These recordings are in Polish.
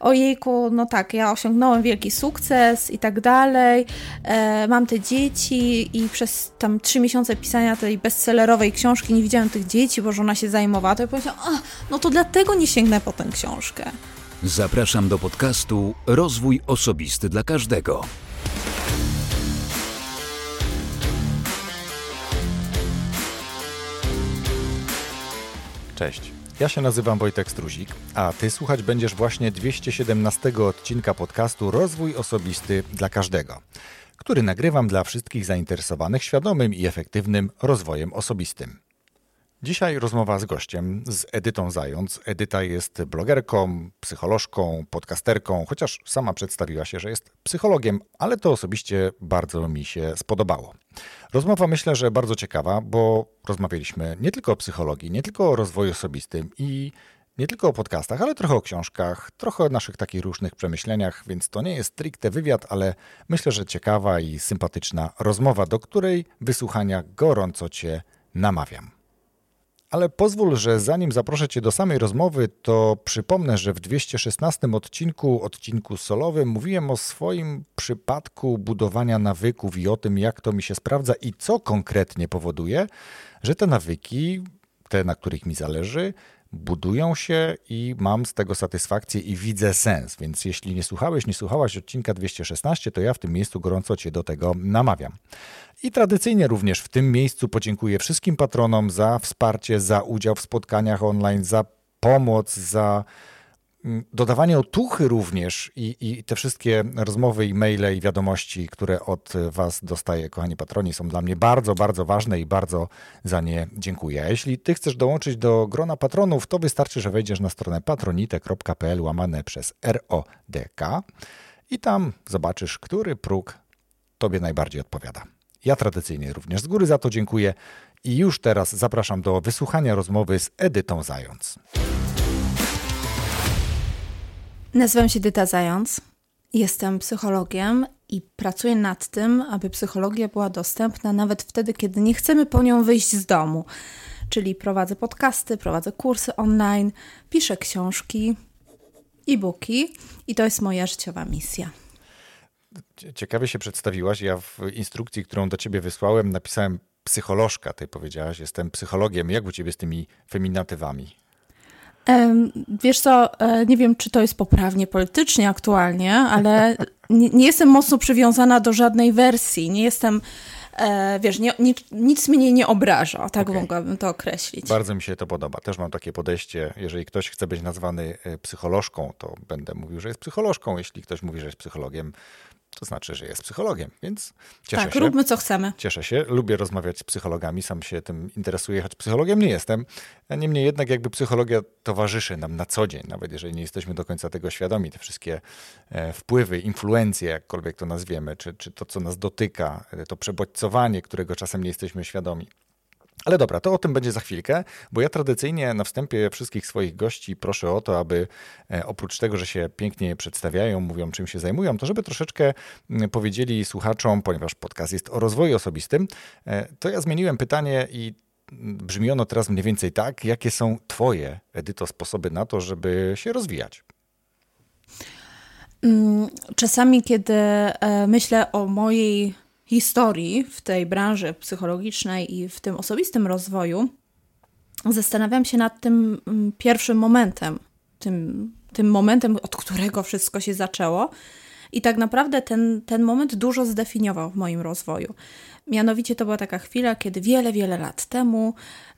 ojejku, no tak, ja osiągnąłem wielki sukces i tak dalej, e, mam te dzieci i przez tam trzy miesiące pisania tej bestsellerowej książki nie widziałem tych dzieci, bo żona się zajmowała, to ja powiedziałam, no to dlatego nie sięgnę po tę książkę. Zapraszam do podcastu Rozwój Osobisty dla Każdego. Cześć. Ja się nazywam Wojtek Struzik, a ty słuchać będziesz właśnie 217 odcinka podcastu Rozwój Osobisty dla Każdego, który nagrywam dla wszystkich zainteresowanych świadomym i efektywnym rozwojem osobistym. Dzisiaj rozmowa z gościem, z Edytą Zając. Edyta jest blogerką, psycholożką, podcasterką, chociaż sama przedstawiła się, że jest psychologiem, ale to osobiście bardzo mi się spodobało. Rozmowa myślę, że bardzo ciekawa, bo rozmawialiśmy nie tylko o psychologii, nie tylko o rozwoju osobistym i nie tylko o podcastach, ale trochę o książkach, trochę o naszych takich różnych przemyśleniach, więc to nie jest stricte wywiad, ale myślę, że ciekawa i sympatyczna rozmowa, do której wysłuchania gorąco Cię namawiam. Ale pozwól, że zanim zaproszę Cię do samej rozmowy, to przypomnę, że w 216 odcinku, odcinku solowym, mówiłem o swoim przypadku budowania nawyków i o tym, jak to mi się sprawdza i co konkretnie powoduje, że te nawyki, te na których mi zależy, budują się i mam z tego satysfakcję i widzę sens. Więc jeśli nie słuchałeś, nie słuchałaś odcinka 216, to ja w tym miejscu gorąco Cię do tego namawiam. I tradycyjnie również w tym miejscu podziękuję wszystkim patronom za wsparcie, za udział w spotkaniach online, za pomoc, za dodawanie otuchy również i, i, te wszystkie rozmowy, i maile i wiadomości, które od Was dostaję, kochani patroni, są dla mnie bardzo, bardzo ważne i bardzo za nie dziękuję. A jeśli Ty chcesz dołączyć do grona patronów, to wystarczy, że wejdziesz na stronę patronite.pl łamane przez RODK i tam zobaczysz, który próg Tobie najbardziej odpowiada. Ja tradycyjnie również z góry za to dziękuję i już teraz zapraszam do wysłuchania rozmowy z Edytą Zając. Nazywam się Edyta Zając. Jestem psychologiem i pracuję nad tym, aby psychologia była dostępna nawet wtedy, kiedy nie chcemy po nią wyjść z domu. Czyli prowadzę podcasty, prowadzę kursy online, piszę książki, e-booki i to jest moja życiowa misja. Ciekawie się przedstawiłaś. Ja w instrukcji, którą do ciebie wysłałem, napisałem psycholożka. Ty powiedziałaś, jestem psychologiem. Jak u ciebie z tymi feminatywami? Wiesz co, e, nie wiem, czy to jest poprawnie politycznie aktualnie, ale nie, nie jestem mocno przywiązana do żadnej wersji. Nie jestem e, wiesz, nie, nic, nic mnie nie obraża, tak okay. mogłabym to określić. Bardzo mi się to podoba. Też mam takie podejście, jeżeli ktoś chce być nazwany e, psycholożką, to będę mówił, że jest psycholożką. Jeśli ktoś mówi, że jest psychologiem, to znaczy, że jest psychologiem, więc cieszę tak, się. Tak, róbmy co chcemy. Cieszę się, lubię rozmawiać z psychologami, sam się tym interesuję, choć psychologiem nie jestem. Niemniej jednak jakby psychologia towarzyszy nam na co dzień, nawet jeżeli nie jesteśmy do końca tego świadomi, te wszystkie e, wpływy, influencje, jakkolwiek to nazwiemy, czy, czy to, co nas dotyka, e, to przebodźcowanie, którego czasem nie jesteśmy świadomi. Ale dobra, to o tym będzie za chwilkę, bo ja tradycyjnie na wstępie wszystkich swoich gości proszę o to, aby e, oprócz tego, że się pięknie przedstawiają, mówią czym się zajmują, to żeby troszeczkę powiedzieli słuchaczom, ponieważ podcast jest o rozwoju osobistym, e, to ja zmieniłem pytanie i brzmi ono teraz mniej więcej tak, jakie są Twoje, Edyto, sposoby na to, żeby się rozwijać? Mm, czasami, kiedy e, myślę o mojej historii w tej branży psychologicznej i w tym osobistym rozwoju, zastanawiam się nad tym mm, pierwszym momentem, tym, tym momentem, od którego wszystko się zaczęło. I tak naprawdę ten, ten moment dużo zdefiniował w moim rozwoju. Mianowicie to była taka chwila, kiedy wiele, wiele lat temu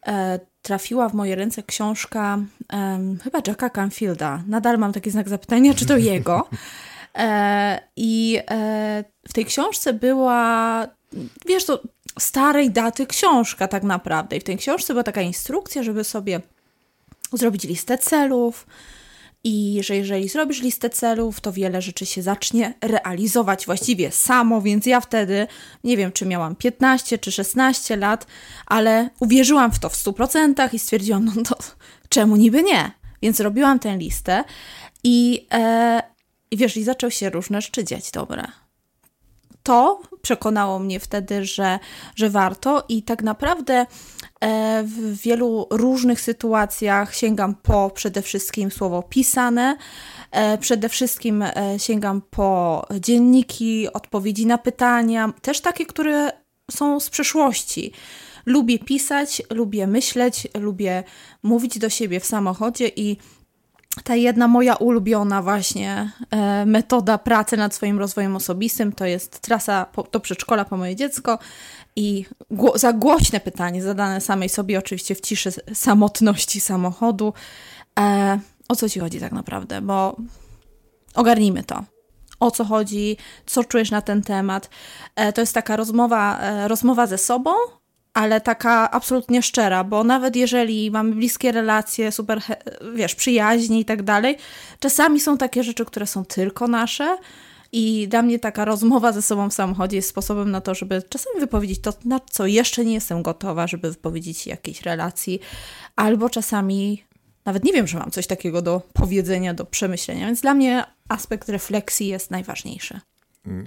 e, trafiła w moje ręce książka e, chyba Jacka Canfielda. Nadal mam taki znak zapytania, czy to jego. E, I e, w tej książce była, wiesz, to starej daty książka tak naprawdę. I w tej książce była taka instrukcja, żeby sobie zrobić listę celów, i że jeżeli zrobisz listę celów, to wiele rzeczy się zacznie realizować właściwie samo, więc ja wtedy, nie wiem czy miałam 15 czy 16 lat, ale uwierzyłam w to w 100% i stwierdziłam, no to czemu niby nie? Więc robiłam tę listę i, e, wiesz, i zaczął się różne szczydziać dobre. To przekonało mnie wtedy, że, że warto i tak naprawdę e, w wielu różnych sytuacjach sięgam po przede wszystkim słowo pisane, e, przede wszystkim e, sięgam po dzienniki, odpowiedzi na pytania, też takie, które są z przeszłości. Lubię pisać, lubię myśleć, lubię mówić do siebie w samochodzie i ta jedna moja ulubiona właśnie e, metoda pracy nad swoim rozwojem osobistym to jest trasa po, do przedszkola po moje dziecko i gło, za głośne pytanie zadane samej sobie oczywiście w ciszy samotności samochodu. E, o co ci chodzi tak naprawdę? Bo ogarnijmy to. O co chodzi, co czujesz na ten temat. E, to jest taka rozmowa, e, rozmowa ze sobą, ale taka absolutnie szczera, bo nawet jeżeli mamy bliskie relacje, super, wiesz, przyjaźni i tak dalej, czasami są takie rzeczy, które są tylko nasze. I dla mnie taka rozmowa ze sobą w samochodzie jest sposobem na to, żeby czasami wypowiedzieć to, na co jeszcze nie jestem gotowa, żeby wypowiedzieć jakiejś relacji, albo czasami nawet nie wiem, że mam coś takiego do powiedzenia, do przemyślenia. Więc dla mnie aspekt refleksji jest najważniejszy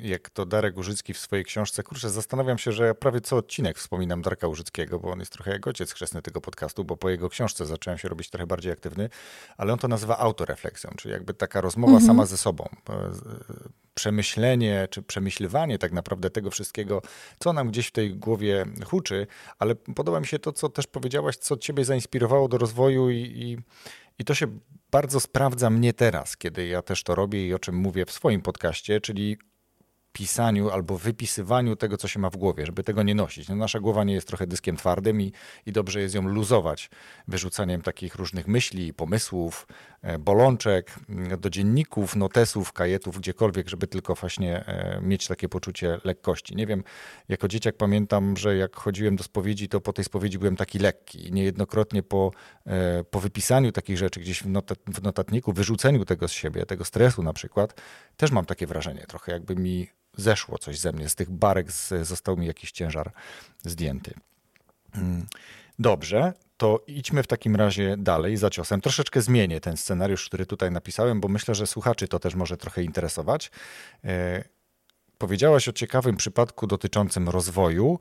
jak to Darek Użycki w swojej książce. Kurczę, zastanawiam się, że ja prawie co odcinek wspominam Darka Użyckiego, bo on jest trochę jak ojciec chrzestny tego podcastu, bo po jego książce zacząłem się robić trochę bardziej aktywny, ale on to nazywa autorefleksją, czyli jakby taka rozmowa mhm. sama ze sobą. E, przemyślenie, czy przemyśliwanie tak naprawdę tego wszystkiego, co nam gdzieś w tej głowie huczy, ale podoba mi się to, co też powiedziałaś, co ciebie zainspirowało do rozwoju i, i, i to się bardzo sprawdza mnie teraz, kiedy ja też to robię i o czym mówię w swoim podcaście, czyli pisaniu albo wypisywaniu tego, co się ma w głowie, żeby tego nie nosić. No, nasza głowa nie jest trochę dyskiem twardym i, i dobrze jest ją luzować wyrzucaniem takich różnych myśli, pomysłów, e, bolączek mm, do dzienników, notesów, kajetów, gdziekolwiek, żeby tylko właśnie e, mieć takie poczucie lekkości. Nie wiem, jako dzieciak pamiętam, że jak chodziłem do spowiedzi, to po tej spowiedzi byłem taki lekki i niejednokrotnie po, e, po wypisaniu takich rzeczy gdzieś w notatniku, wyrzuceniu tego z siebie, tego stresu na przykład, też mam takie wrażenie, trochę jakby mi zeszło coś ze mnie, z tych barek z, został mi jakiś ciężar zdjęty. Mm, dobrze, to idźmy w takim razie dalej za ciosem. Troszeczkę zmienię ten scenariusz, który tutaj napisałem, bo myślę, że słuchaczy to też może trochę interesować. E, powiedziałaś o ciekawym przypadku dotyczącym rozwoju,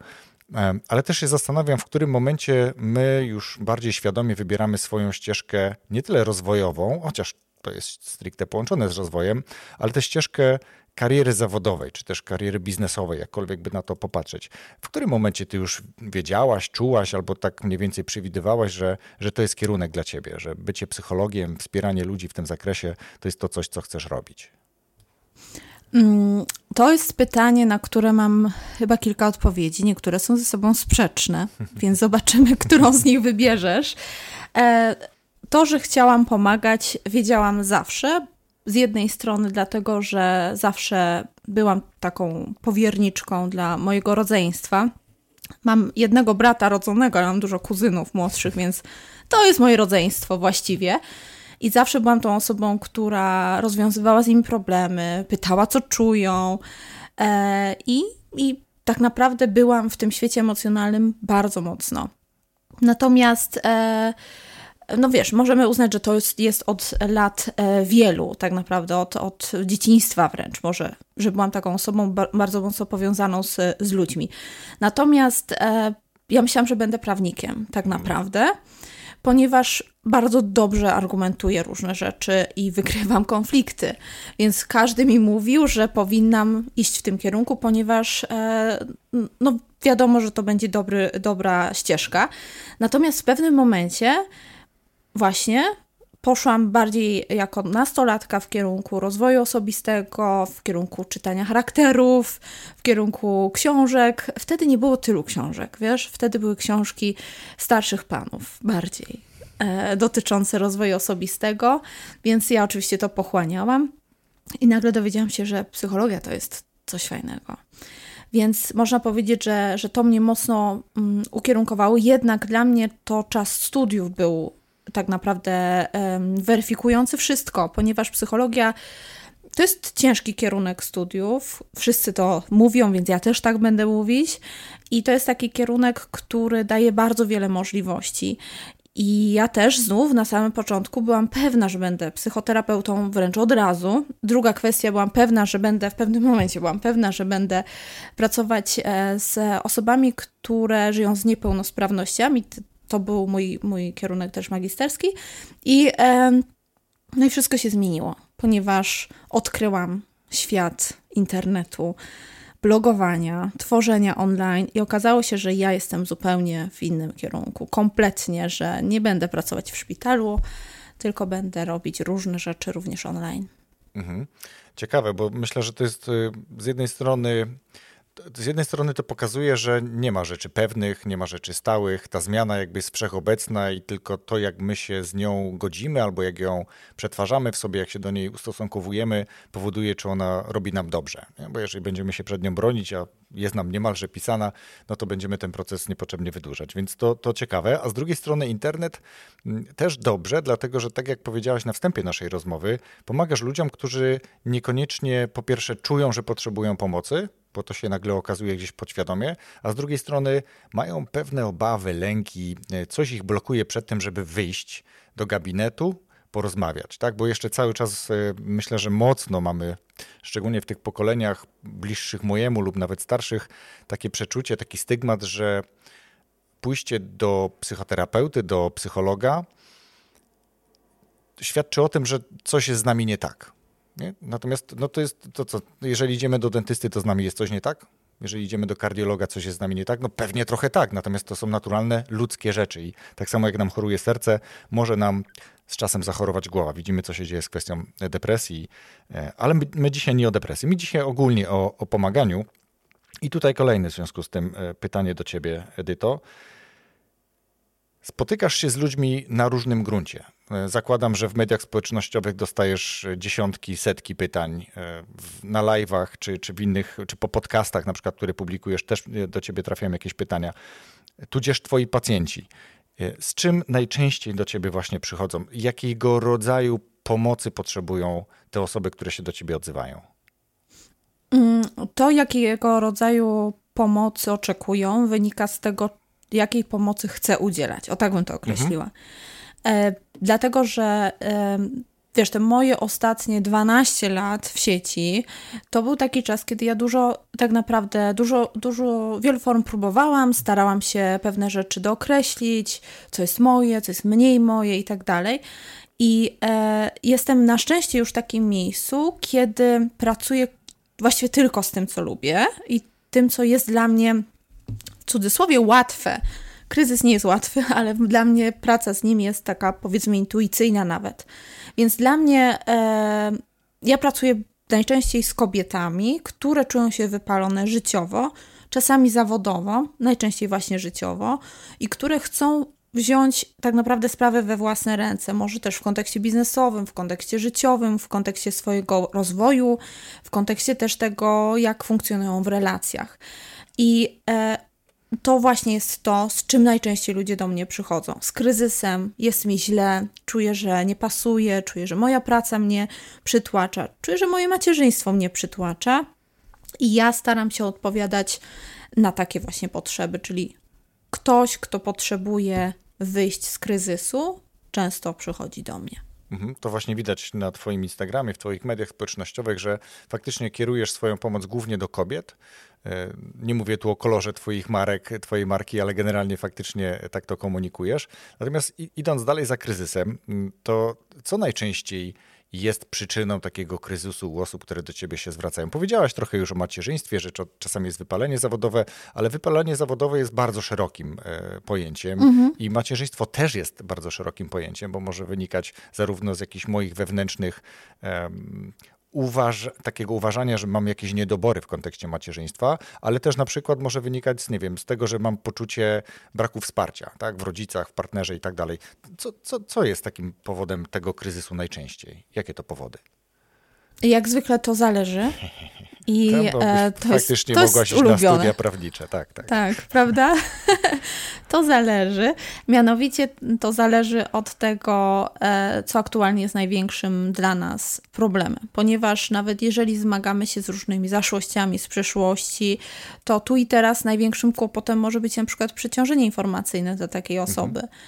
e, ale też się zastanawiam, w którym momencie my już bardziej świadomie wybieramy swoją ścieżkę nie tyle rozwojową, chociaż to jest stricte połączone z rozwojem, ale tę ścieżkę kariery zawodowej, czy też kariery biznesowej, jakkolwiek by na to popatrzeć. W którym momencie ty już wiedziałaś, czułaś albo tak mniej więcej przewidywałaś, że, że to jest kierunek dla ciebie, że bycie psychologiem, wspieranie ludzi w tym zakresie to jest to coś, co chcesz robić? Mm, to jest pytanie, na które mam chyba kilka odpowiedzi. Niektóre są ze sobą sprzeczne, więc zobaczymy, którą z nich wybierzesz. E, to, że chciałam pomagać, wiedziałam zawsze, z jednej strony dlatego, że zawsze byłam taką powierniczką dla mojego rodzeństwa. Mam jednego brata rodzonego, ale mam dużo kuzynów młodszych, więc to jest moje rodzeństwo właściwie. I zawsze byłam tą osobą, która rozwiązywała z nimi problemy, pytała, co czują. E, i, I tak naprawdę byłam w tym świecie emocjonalnym bardzo mocno. Natomiast e, no wiesz, możemy uznać, że to jest, jest od lat e, wielu, tak naprawdę, od, od dzieciństwa wręcz, może, że byłam taką osobą bardzo mocno powiązaną z, z ludźmi. Natomiast e, ja myślałam, że będę prawnikiem, tak mhm. naprawdę, ponieważ bardzo dobrze argumentuję różne rzeczy i wygrywam konflikty. Więc każdy mi mówił, że powinnam iść w tym kierunku, ponieważ e, no, wiadomo, że to będzie dobry, dobra ścieżka. Natomiast w pewnym momencie właśnie poszłam bardziej jako nastolatka w kierunku rozwoju osobistego, w kierunku czytania charakterów, w kierunku książek. Wtedy nie było tylu książek, wiesz? Wtedy były książki starszych panów bardziej e, dotyczące rozwoju osobistego, więc ja oczywiście to pochłaniałam i nagle dowiedziałam się, że psychologia to jest coś fajnego. Więc można powiedzieć, że, że to mnie mocno um, ukierunkowało. Jednak dla mnie to czas studiów był tak naprawdę weryfikujący wszystko, ponieważ psychologia to jest ciężki kierunek studiów. Wszyscy to mówią, więc ja też tak będę mówić. I to jest taki kierunek, który daje bardzo wiele możliwości. I ja też znów na samym początku byłam pewna, że będę psychoterapeutą wręcz od razu. druga kwestia, byłam pewna, że będę, w pewnym momencie byłam pewna, że będę pracować e, z osobami, które żyją z niepełnosprawnościami. To był mój, mój kierunek też magisterski. I, no i wszystko się zmieniło, ponieważ odkryłam świat internetu, blogowania, tworzenia online i okazało się, że ja jestem zupełnie w innym kierunku, kompletnie, że nie będę pracować w szpitalu, tylko będę robić różne rzeczy również online. Mhm. Ciekawe, bo myślę, że to jest y, z jednej strony z jednej strony to pokazuje, że nie ma rzeczy pewnych, nie ma rzeczy stałych, ta zmiana jakby jest wszechobecna i tylko to, jak my się z nią godzimy albo jak ją przetwarzamy w sobie, jak się do niej ustosunkowujemy, powoduje, czy ona robi nam dobrze. Nie? Bo jeżeli będziemy się przed nią bronić, a jest nam niemalże pisana, no to będziemy ten proces niepotrzebnie wydłużać. Więc to, to ciekawe. A z drugiej strony internet mm, też dobrze, dlatego że tak jak powiedziałaś na wstępie naszej rozmowy, pomagasz ludziom, którzy niekoniecznie po pierwsze czują, że potrzebują pomocy, bo to się nagle okazuje gdzieś podświadomie, a z drugiej strony mają pewne obawy, lęki, e, coś ich blokuje przed tym, żeby wyjść do gabinetu, porozmawiać, tak? Bo jeszcze cały czas e, myślę, że mocno mamy, szczególnie w tych pokoleniach bliższych mojemu lub nawet starszych, takie przeczucie, taki stygmat, że pójście do psychoterapeuty, do psychologa świadczy o tym, że coś jest z nami nie tak. Nie? Natomiast no to jest to, co, jeżeli idziemy do dentysty, to z nami jest coś nie tak? Jeżeli idziemy do kardiologa, coś jest z nami nie tak? No pewnie trochę tak, natomiast to są naturalne ludzkie rzeczy i tak samo jak nam choruje serce, może nam z czasem zachorować głowa. Widzimy, co się dzieje z kwestią depresji, e, ale my, my dzisiaj nie o depresji, my dzisiaj ogólnie o, o pomaganiu. I tutaj kolejne w związku z tym e, pytanie do ciebie, Edyto. Spotykasz się z ludźmi na różnym gruncie. E, zakładam, że w mediach społecznościowych dostajesz dziesiątki, setki pytań e, na live'ach czy, czy w innych, czy po podcastach na przykład, które publikujesz, też do ciebie trafiają jakieś pytania. Tudzież twoi pacjenci. E, z czym najczęściej do ciebie właśnie przychodzą? Jakiego rodzaju pomocy potrzebują te osoby, które się do ciebie odzywają? Mm, to, jakiego rodzaju pomocy oczekują, wynika z tego, jakiej pomocy chcę udzielać. O tak bym to określiła. Mhm. E, dlatego, że e, wiesz, te moje ostatnie 12 lat w sieci, to był taki czas, kiedy ja dużo, tak naprawdę, dużo, dużo, wielu form próbowałam, starałam się pewne rzeczy dookreślić, co jest moje, co jest mniej moje i tak dalej. I e, jestem na szczęście już w takim miejscu, kiedy pracuję właściwie tylko z tym, co lubię i tym, co jest dla mnie w cudzysłowie łatwe. Kryzys nie jest łatwy, ale dla mnie praca z nim jest taka powiedzmy intuicyjna nawet. Więc dla mnie e, ja pracuję najczęściej z kobietami, które czują się wypalone życiowo, czasami zawodowo, najczęściej właśnie życiowo i które chcą wziąć tak naprawdę sprawę we własne ręce, może też w kontekście biznesowym, w kontekście życiowym, w kontekście swojego rozwoju, w kontekście też tego, jak funkcjonują w relacjach. I e, to właśnie jest to, z czym najczęściej ludzie do mnie przychodzą. Z kryzysem, jest mi źle, czuję, że nie pasuje, czuję, że moja praca mnie przytłacza, czuję, że moje macierzyństwo mnie przytłacza. I ja staram się odpowiadać na takie właśnie potrzeby, czyli ktoś, kto potrzebuje wyjść z kryzysu, często przychodzi do mnie. Mhm, to właśnie widać na Twoim Instagramie, w Twoich mediach społecznościowych, że faktycznie kierujesz swoją pomoc głównie do kobiet. E, nie mówię tu o kolorze Twoich marek, Twojej marki, ale generalnie faktycznie tak to komunikujesz. Natomiast idąc dalej za kryzysem, to co najczęściej jest przyczyną takiego kryzysu u osób, które do ciebie się zwracają. Powiedziałaś trochę już o macierzyństwie, że czasami jest wypalenie zawodowe, ale wypalenie zawodowe jest bardzo szerokim e, pojęciem mhm. i macierzyństwo też jest bardzo szerokim pojęciem, bo może wynikać zarówno z jakichś moich wewnętrznych uważ, takiego uważania, że mam jakieś niedobory w kontekście macierzyństwa, ale też na przykład może wynikać z, nie wiem, z tego, że mam poczucie braku wsparcia, tak, w rodzicach, w partnerze i tak dalej. Co, co, co jest takim powodem tego kryzysu najczęściej? Jakie to powody? Jak zwykle to zależy. I e, to faktycznie jest, to mogłaś iść ulubione. na studia prawnicze, tak, tak. Tak, prawda? to zależy. Mianowicie to zależy od tego, e, co aktualnie jest największym dla nas problemem. Ponieważ nawet jeżeli zmagamy się z różnymi zaszłościami z przeszłości, to tu i teraz największym kłopotem może być na przykład przeciążenie informacyjne dla takiej osoby. Mhm.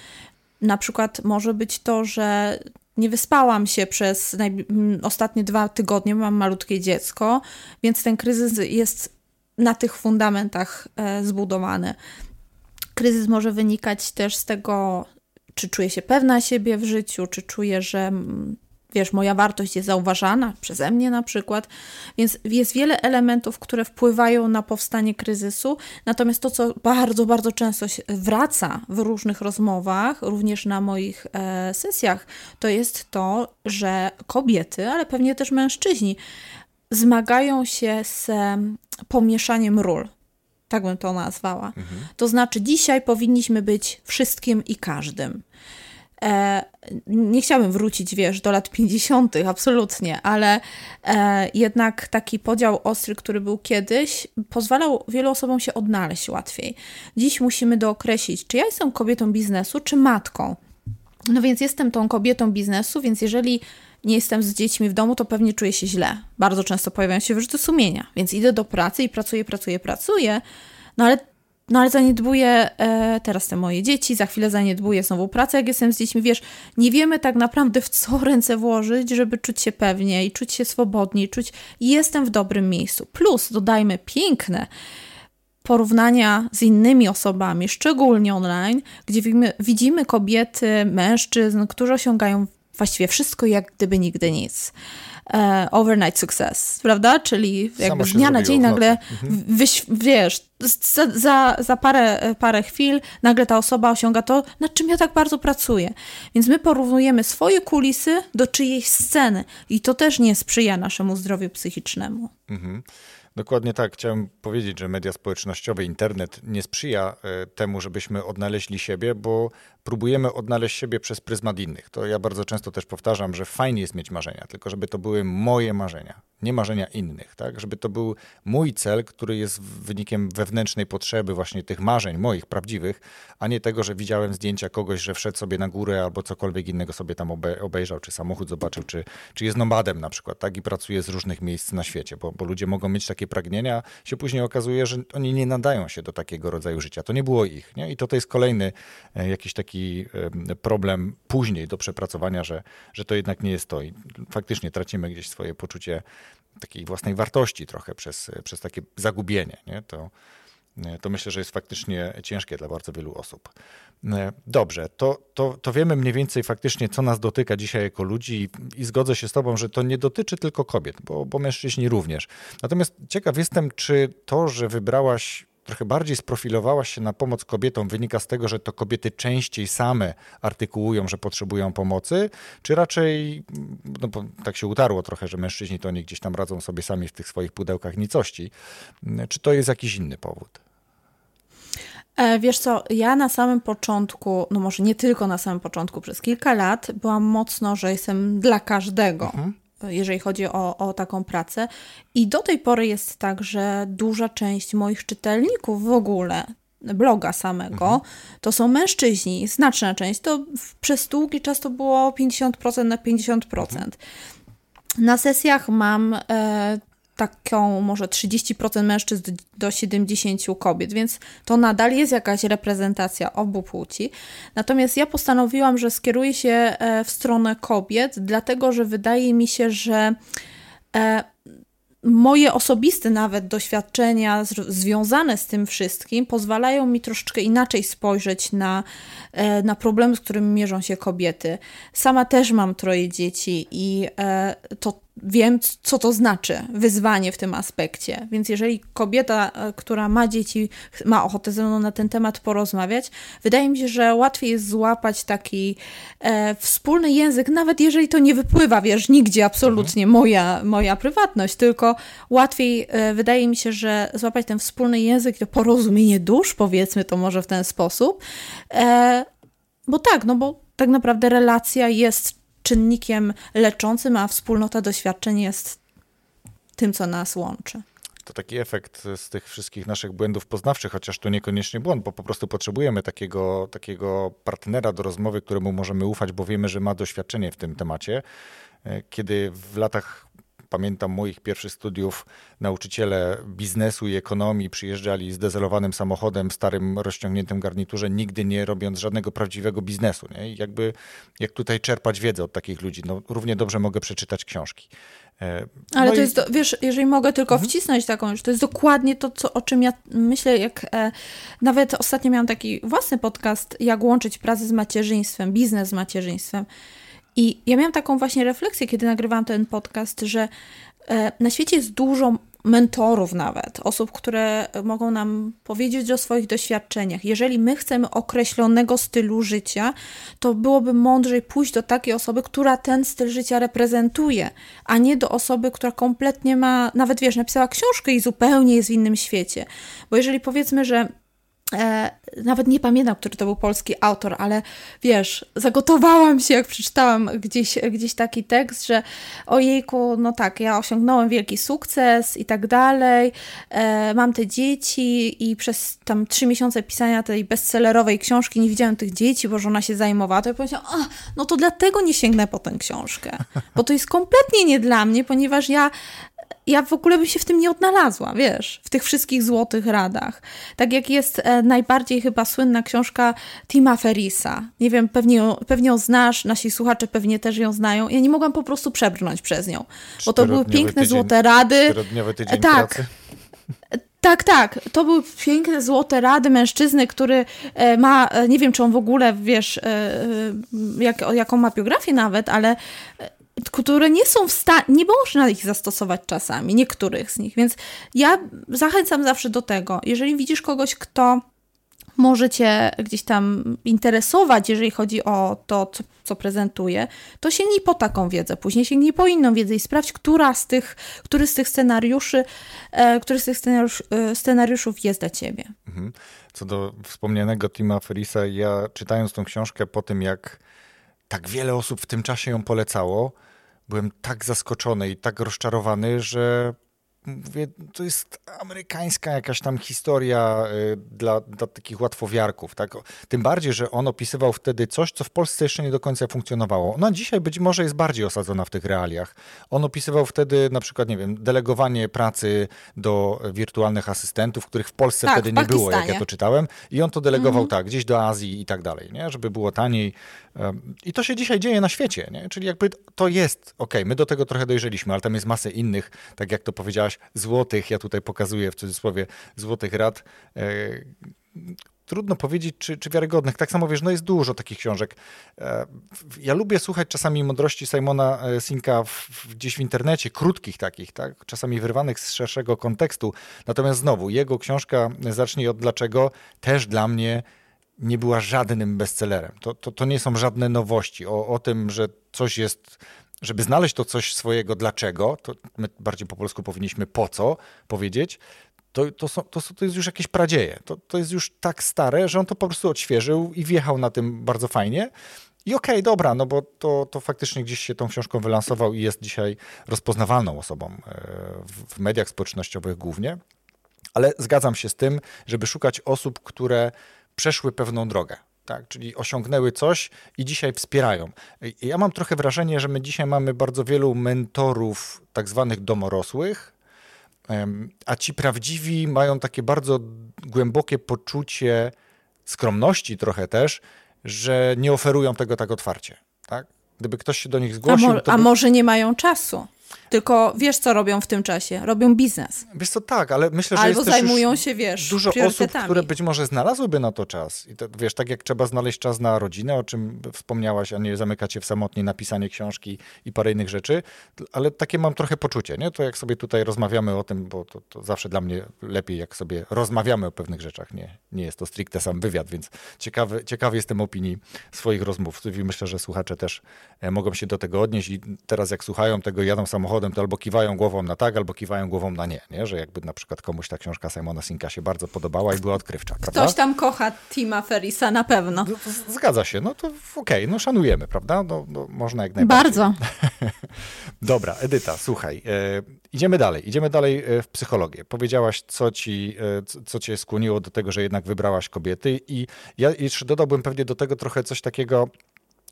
Na przykład może być to, że nie wyspałam się przez ostatnie dwa tygodnie, mam malutkie dziecko, więc ten kryzys jest na tych fundamentach e, zbudowany. Kryzys może wynikać też z tego, czy czuję się pewna siebie w życiu, czy czuję, że wiesz, moja wartość jest zauważana przeze mnie na przykład, więc jest wiele elementów, które wpływają na powstanie kryzysu, natomiast to, co bardzo, bardzo często wraca w różnych rozmowach, również na moich e, sesjach, to jest to, że kobiety, ale pewnie też mężczyźni, zmagają się z pomieszaniem ról. Tak bym to nazwała. Mhm. To znaczy, dzisiaj powinniśmy być wszystkim i każdym. E, nie chciałabym wrócić, wiesz, do lat 50., absolutnie, ale e, jednak taki podział ostry, który był kiedyś, pozwalał wielu osobom się odnaleźć łatwiej. Dziś musimy dookreślić, czy ja jestem kobietą biznesu, czy matką. No więc jestem tą kobietą biznesu, więc jeżeli nie jestem z dziećmi w domu, to pewnie czuję się źle. Bardzo często pojawiają się wyrzuty sumienia, więc idę do pracy i pracuję, pracuję, pracuję, no ale no ale zaniedbuję e, teraz te moje dzieci, za chwilę zaniedbuję znowu pracę, jak jestem z dziećmi. Wiesz, nie wiemy tak naprawdę w co ręce włożyć, żeby czuć się pewnie i czuć się swobodniej, czuć jestem w dobrym miejscu. Plus dodajmy piękne porównania z innymi osobami, szczególnie online, gdzie widzimy, widzimy kobiety, mężczyzn, którzy osiągają właściwie wszystko jak gdyby nigdy nic. E, overnight success, prawda? Czyli jakby z dnia na dzień nagle, mhm. wyś, wiesz, za, za, za parę, parę chwil nagle ta osoba osiąga to, nad czym ja tak bardzo pracuję. Więc my porównujemy swoje kulisy do czyjejś sceny i to też nie sprzyja naszemu zdrowiu psychicznemu. Mhm. Dokładnie tak. Chciałem powiedzieć, że media społecznościowe, internet nie sprzyja e, temu, żebyśmy odnaleźli siebie, bo próbujemy odnaleźć siebie przez pryzmat innych. To ja bardzo często też powtarzam, że fajnie jest mieć marzenia, tylko żeby to były moje marzenia, nie marzenia innych, tak? Żeby to był mój cel, który jest wynikiem wewnętrznej potrzeby właśnie tych marzeń moich prawdziwych, a nie tego, że widziałem zdjęcia kogoś, że wszedł sobie na górę albo cokolwiek innego sobie tam obejrzał, czy samochód zobaczył, czy, czy jest nomadem na przykład, tak? I pracuje z różnych miejsc na świecie, bo, bo ludzie mogą mieć takie pragnienia, się później okazuje, że oni nie nadają się do takiego rodzaju życia. To nie było ich, nie? I to, jest kolejny e, jakiś taki taki problem później do przepracowania, że, że to jednak nie jest to. I faktycznie tracimy gdzieś swoje poczucie takiej własnej wartości trochę przez, przez takie zagubienie. Nie? To, to myślę, że jest faktycznie ciężkie dla bardzo wielu osób. Dobrze, to, to, to wiemy mniej więcej faktycznie, co nas dotyka dzisiaj jako ludzi i, i zgodzę się z Tobą, że to nie dotyczy tylko kobiet, bo, bo mężczyźni również. Natomiast ciekaw jestem, czy to, że wybrałaś trochę bardziej sprofilowałaś się na pomoc kobietom, wynika z tego, że to kobiety częściej same artykułują, że potrzebują pomocy, czy raczej, no bo tak się utarło trochę, że mężczyźni to oni gdzieś tam radzą sobie sami w tych swoich pudełkach nicości, czy to jest jakiś inny powód? E, wiesz co, ja na samym początku, no może nie tylko na samym początku, przez kilka lat byłam mocno, że jestem dla każdego. Mhm jeżeli chodzi o, o taką pracę. I do tej pory jest tak, że duża część moich czytelników w ogóle bloga samego, mhm. to są mężczyźni, znaczna część. To przez długi czas to było 50% na 50%. Mhm. Na sesjach mam e, taką może 30% mężczyzn do 70% kobiet, więc to nadal jest jakaś reprezentacja obu płci. Natomiast ja postanowiłam, że skieruję się e, w stronę kobiet, dlatego że wydaje mi się, że e, moje osobiste nawet doświadczenia związane z tym wszystkim pozwalają mi troszeczkę inaczej spojrzeć na, e, na problemy, z którymi mierzą się kobiety. Sama też mam troje dzieci i to wiem, co to znaczy wyzwanie w tym aspekcie. Więc jeżeli kobieta, e, która ma dzieci, ma ochotę ze mną na ten temat porozmawiać, wydaje mi się, że łatwiej jest złapać taki e, wspólny język, nawet jeżeli to nie wypływa, wiesz, nigdzie absolutnie mhm. moja, moja prywatność, tylko łatwiej e, wydaje mi się, że złapać ten wspólny język, to porozumienie dusz, powiedzmy to może w ten sposób. E, bo tak, no bo tak naprawdę relacja jest czynnikiem leczącym, a wspólnota doświadczeń jest tym, co nas łączy. To taki efekt z tych wszystkich naszych błędów poznawczych, chociaż to niekoniecznie błąd, bo po prostu potrzebujemy takiego, takiego partnera do rozmowy, któremu możemy ufać, bo wiemy, że ma doświadczenie w tym temacie. E, kiedy w latach pamiętam moich pierwszych studiów, nauczyciele biznesu i ekonomii przyjeżdżali z dezelowanym samochodem, w starym, rozciągniętym garniturze, nigdy nie robiąc żadnego prawdziwego biznesu. Nie? I jakby, jak tutaj czerpać wiedzę od takich ludzi? No, równie dobrze mogę przeczytać książki. E, Ale no to i... jest, do, wiesz, jeżeli mogę tylko mhm. wcisnąć taką rzecz, to jest dokładnie to, co, o czym ja myślę, jak e, nawet ostatnio miałam taki własny podcast, jak łączyć pracę z macierzyństwem, biznes z macierzyństwem. I ja miałam taką właśnie refleksję, kiedy nagrywałam ten podcast, że e, na świecie jest dużo mentorów nawet, osób, które mogą nam powiedzieć o swoich doświadczeniach. Jeżeli my chcemy określonego stylu życia, to byłoby mądrzej pójść do takiej osoby, która ten styl życia reprezentuje, a nie do osoby, która kompletnie ma, nawet wiesz, napisała książkę i zupełnie jest w innym świecie. Bo jeżeli powiedzmy, że nawet nie pamiętam, który to był polski autor, ale wiesz, zagotowałam się, jak przeczytałam gdzieś, gdzieś taki tekst, że ojejku, no tak, ja osiągnąłem wielki sukces i tak dalej, e, mam te dzieci i przez tam trzy miesiące pisania tej bestsellerowej książki nie widziałem tych dzieci, bo żona się zajmowała, to ja powiedziałam, a, no to dlatego nie sięgnę po tę książkę, bo to jest kompletnie nie dla mnie, ponieważ ja ja w ogóle bym się w tym nie odnalazła, wiesz, w tych wszystkich złotych radach. Tak jak jest e, najbardziej chyba słynna książka Tima Ferisa. Nie wiem, pewnie ją, pewnie ją znasz, nasi słuchacze pewnie też ją znają. Ja nie mogłam po prostu przebrnąć przez nią, bo to były piękne tydzień, złote rady. Czterodniowy tydzień tak. Pracy. Tak, tak. To były piękne, złote rady mężczyzny, który e, ma, e, nie wiem, czy on w ogóle, wiesz, jak, jaką ma biografię nawet, ale które nie są w stanie, nie można ich zastosować czasami, niektórych z nich. Więc ja zachęcam zawsze do tego, jeżeli widzisz kogoś, kto może Cię gdzieś tam interesować, jeżeli chodzi o to, co, co prezentuje, to sięgnij po taką wiedzę, później sięgnij po inną wiedzę i sprawdź, która z tych, który z tych scenariuszy, e, który z tych scenariusz, e, scenariuszów jest dla Ciebie. Mhm. Co do wspomnianego Tima Ferisa, ja czytając tą książkę po tym, jak tak wiele osób w tym czasie ją polecało, byłem tak zaskoczony i tak rozczarowany, że mówię, to jest amerykańska jakaś tam historia y, dla, dla takich łatwowiarków. Tak? Tym bardziej, że on opisywał wtedy coś, co w Polsce jeszcze nie do końca funkcjonowało. No dzisiaj być może jest bardziej osadzona w tych realiach. On opisywał wtedy na przykład, nie wiem, delegowanie pracy do wirtualnych asystentów, których w Polsce tak, wtedy nie było, jak ja to czytałem. I on to delegował mhm. tak, gdzieś do Azji i tak dalej, nie? żeby było taniej. I to się dzisiaj dzieje na świecie, nie? czyli jakby to jest, ok, my do tego trochę dojrzeliśmy, ale tam jest masę innych, tak jak to powiedziałaś, złotych, ja tutaj pokazuję w cudzysłowie, złotych rad, e, trudno powiedzieć, czy, czy wiarygodnych. Tak samo wiesz, no jest dużo takich książek. E, ja lubię słuchać czasami mądrości Simona e, Sinka w, gdzieś w internecie, krótkich takich, tak? czasami wyrwanych z szerszego kontekstu. Natomiast znowu, jego książka Zacznij od dlaczego też dla mnie nie była żadnym bestsellerem. To, to, to nie są żadne nowości o, o tym, że coś jest żeby znaleźć to coś swojego dlaczego, to my bardziej po polsku powinniśmy po co powiedzieć, to, to, są, to, to jest już jakieś pradzieje. To, to jest już tak stare, że on to po prostu odświeżył i wjechał na tym bardzo fajnie. I okej, okay, dobra, no bo to, to faktycznie gdzieś się tą książką wylansował i jest dzisiaj rozpoznawalną osobą e, w, w mediach społecznościowych głównie. Ale zgadzam się z tym, żeby szukać osób, które przeszły pewną drogę tak, czyli osiągnęły coś i dzisiaj wspierają. Ja mam trochę wrażenie, że my dzisiaj mamy bardzo wielu mentorów, tak zwanych domorosłych, a ci prawdziwi mają takie bardzo głębokie poczucie skromności trochę też, że nie oferują tego tak otwarcie. Tak? Gdyby ktoś się do nich zgłosił. A, mo a może nie mają czasu? Tylko wiesz, co robią w tym czasie? Robią biznes. Wiesz co, tak, ale myślę, że Albo jest zajmują się, wiesz, dużo osób, które być może znalazłyby na to czas. I to, wiesz, tak jak trzeba znaleźć czas na rodzinę, o czym wspomniałaś, a nie zamykać się w samotnie napisanie książki i parę innych rzeczy, ale takie mam trochę poczucie, nie? To jak sobie tutaj rozmawiamy o tym, bo to, to zawsze dla mnie lepiej, jak sobie rozmawiamy o pewnych rzeczach. Nie, nie jest to stricte sam wywiad, więc ciekawy, ciekawy jestem opinii swoich rozmówców i myślę, że słuchacze też e, mogą się do tego odnieść i teraz jak słuchają tego, jadą samochodem, samochodem, to albo kiwają głową na tak, albo kiwają głową na nie, nie? Że jakby na przykład komuś ta książka Simona Sinka się bardzo podobała i była odkrywcza, prawda? Ktoś tam kocha Tima Ferisa, na pewno. No, zgadza się, no to okej, okay, no szanujemy, prawda? No, no, można jak najbardziej. Bardzo. Dobra, Edyta, słuchaj, e, idziemy dalej, idziemy dalej e, w psychologię. Powiedziałaś, co ci, e, co cię skłoniło do tego, że jednak wybrałaś kobiety i ja jeszcze dodałbym pewnie do tego trochę coś takiego,